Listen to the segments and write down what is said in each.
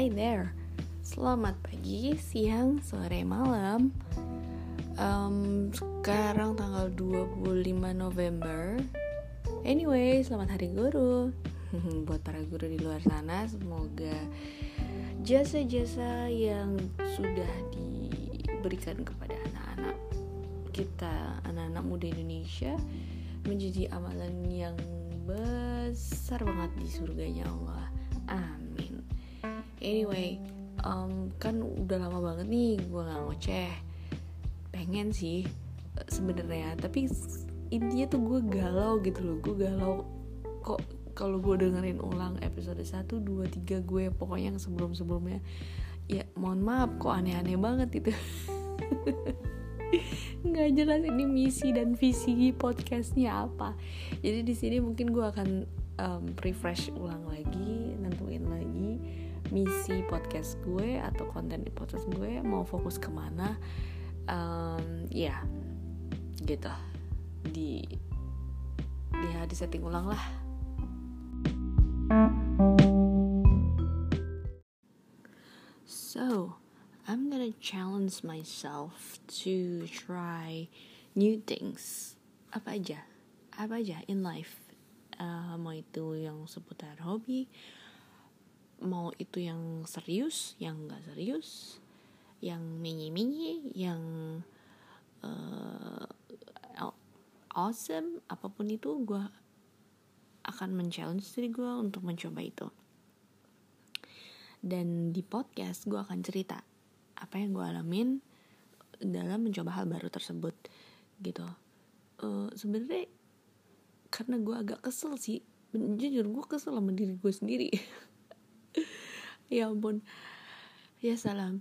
Hi there, selamat pagi, siang, sore, malam. Um, Sekarang tanggal 25 November. Anyway, selamat hari guru. Buat para guru di luar sana, semoga jasa-jasa yang sudah diberikan kepada anak-anak kita, anak-anak muda Indonesia Menjadi amalan yang besar banget di surganya Allah. Amin Anyway, um, kan udah lama banget nih gue gak ngoceh. Pengen sih sebenarnya. Tapi intinya tuh gue galau gitu loh. Gue galau kok kalau gue dengerin ulang episode 1, 2, 3 gue Pokoknya yang sebelum-sebelumnya. Ya mohon maaf kok aneh-aneh banget itu. Nggak jelas ini misi dan visi podcastnya apa. Jadi di sini mungkin gue akan um, refresh ulang lagi misi podcast gue atau konten di podcast gue mau fokus ke mana um, ya gitu. Di ya di setting ulang lah. So I'm gonna challenge myself to try new things. Apa aja? Apa aja in life? Uh, mau itu yang seputar hobi mau itu yang serius yang nggak serius yang mini-mini yang uh, awesome apa pun itu gue akan men-challenge diri gue untuk mencoba itu. Dan di podcast gue akan cerita apa yang gue alamin dalam mencoba hal baru tersebut gitu. Uh, sebenarnya karena gue agak kesel sih jujur gue kesel sama diri gue sendiri ya ampun ya salam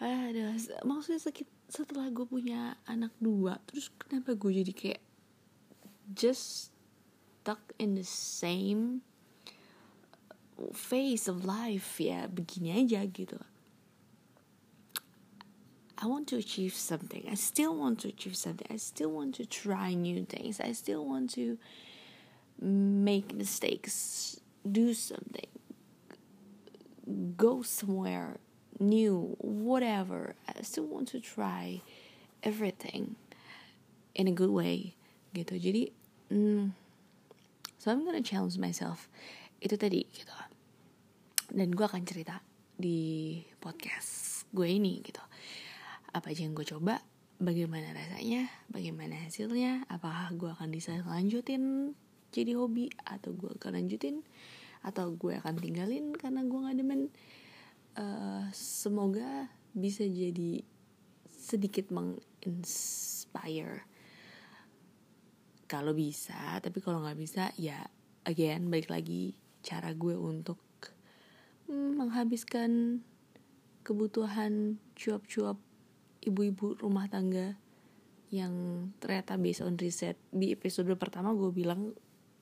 ada maksudnya sakit setelah gue punya anak dua terus kenapa gue jadi kayak just stuck in the same phase of life ya begini aja gitu I want to achieve something. I still want to achieve something. I still want to try new things. I still want to make mistakes, do something, go somewhere new, whatever. I still want to try everything in a good way gitu. Jadi, mm, so I'm gonna challenge myself. Itu tadi gitu. Dan gue akan cerita di podcast gue ini gitu apa aja yang gue coba bagaimana rasanya bagaimana hasilnya apakah gue akan bisa lanjutin jadi hobi atau gue akan lanjutin atau gue akan tinggalin karena gue gak demen. Uh, semoga bisa jadi sedikit menginspire. Kalau bisa tapi kalau nggak bisa ya again balik lagi cara gue untuk hmm, menghabiskan kebutuhan cuap-cuap ibu-ibu rumah tangga yang ternyata based on riset. Di episode pertama gue bilang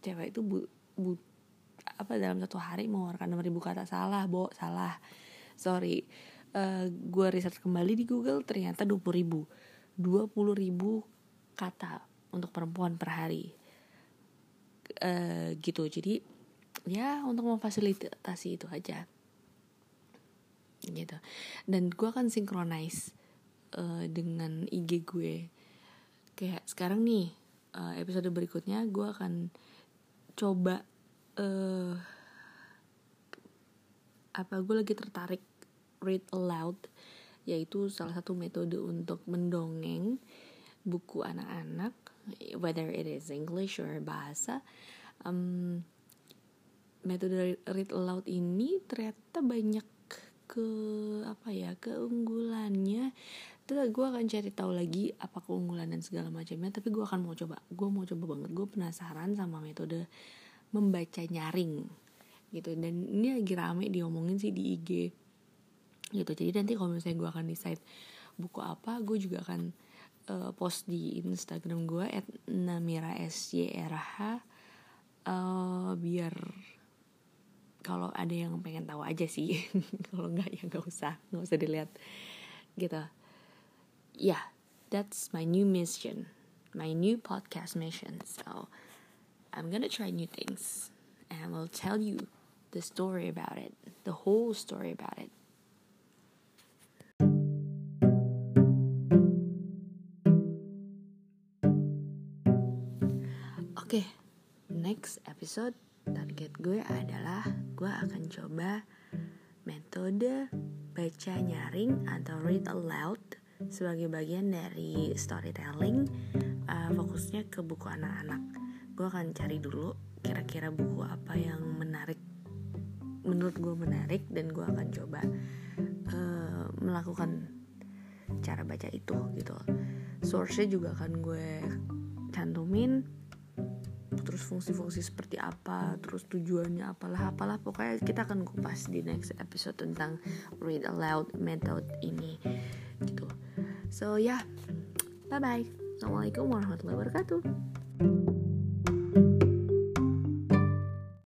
cewek itu bu, bu apa dalam satu hari mengeluarkan enam ribu kata salah bo. Salah. Sorry. Uh, gue riset kembali di Google ternyata dua puluh ribu. dua puluh ribu kata untuk perempuan per hari. Uh, gitu. Jadi ya untuk memfasilitasi itu aja. Gitu. Dan gue akan synchronize uh, dengan IG gue. Kayak sekarang nih uh, episode berikutnya gue akan coba uh, apa gue lagi tertarik read aloud yaitu salah satu metode untuk mendongeng buku anak-anak whether it is English or bahasa. Um, metode read aloud ini ternyata banyak ke apa ya keunggulannya. Terus gue akan cari tahu lagi apa keunggulan dan segala macamnya tapi gue akan mau coba. Gue mau coba banget. Gue penasaran sama metode membaca nyaring gitu. Dan ini lagi rame diomongin sih di IG gitu. Jadi nanti kalau misalnya gue akan decide buku apa gue juga akan uh, post di Instagram gue at namira sjrh uh, biar kalau ada yang pengen tahu aja sih kalau nggak ya nggak usah nggak usah dilihat gitu. Yeah, that's my new mission, my new podcast mission. So I'm gonna try new things and I will tell you the story about it the whole story about it. Oke, okay, next episode target gue adalah gue akan coba metode baca nyaring atau read aloud sebagai bagian dari storytelling uh, fokusnya ke buku anak-anak gue akan cari dulu kira-kira buku apa yang menarik menurut gue menarik dan gue akan coba uh, melakukan cara baca itu gitu. Source-nya juga akan gue cantumin terus fungsi-fungsi seperti apa terus tujuannya apalah apalah. Pokoknya kita akan kupas di next episode tentang read aloud method ini gitu. So ya yeah. bye bye assalamualaikum warahmatullahi wabarakatuh